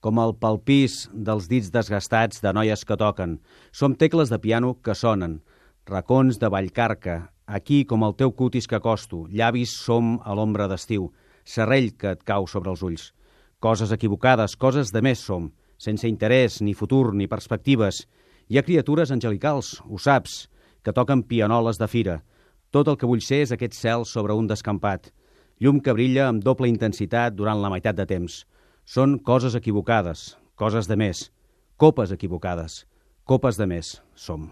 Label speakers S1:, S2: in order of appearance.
S1: com el palpís dels dits desgastats de noies que toquen. Som tecles de piano que sonen, racons de vallcarca, aquí com el teu cutis que costo, llavis som a l'ombra d'estiu, serrell que et cau sobre els ulls. Coses equivocades, coses de més som, sense interès, ni futur, ni perspectives. Hi ha criatures angelicals, ho saps, que toquen pianoles de fira. Tot el que vull ser és aquest cel sobre un descampat. Llum que brilla amb doble intensitat durant la meitat de temps. Són coses equivocades, coses de més, copes equivocades, copes de més som.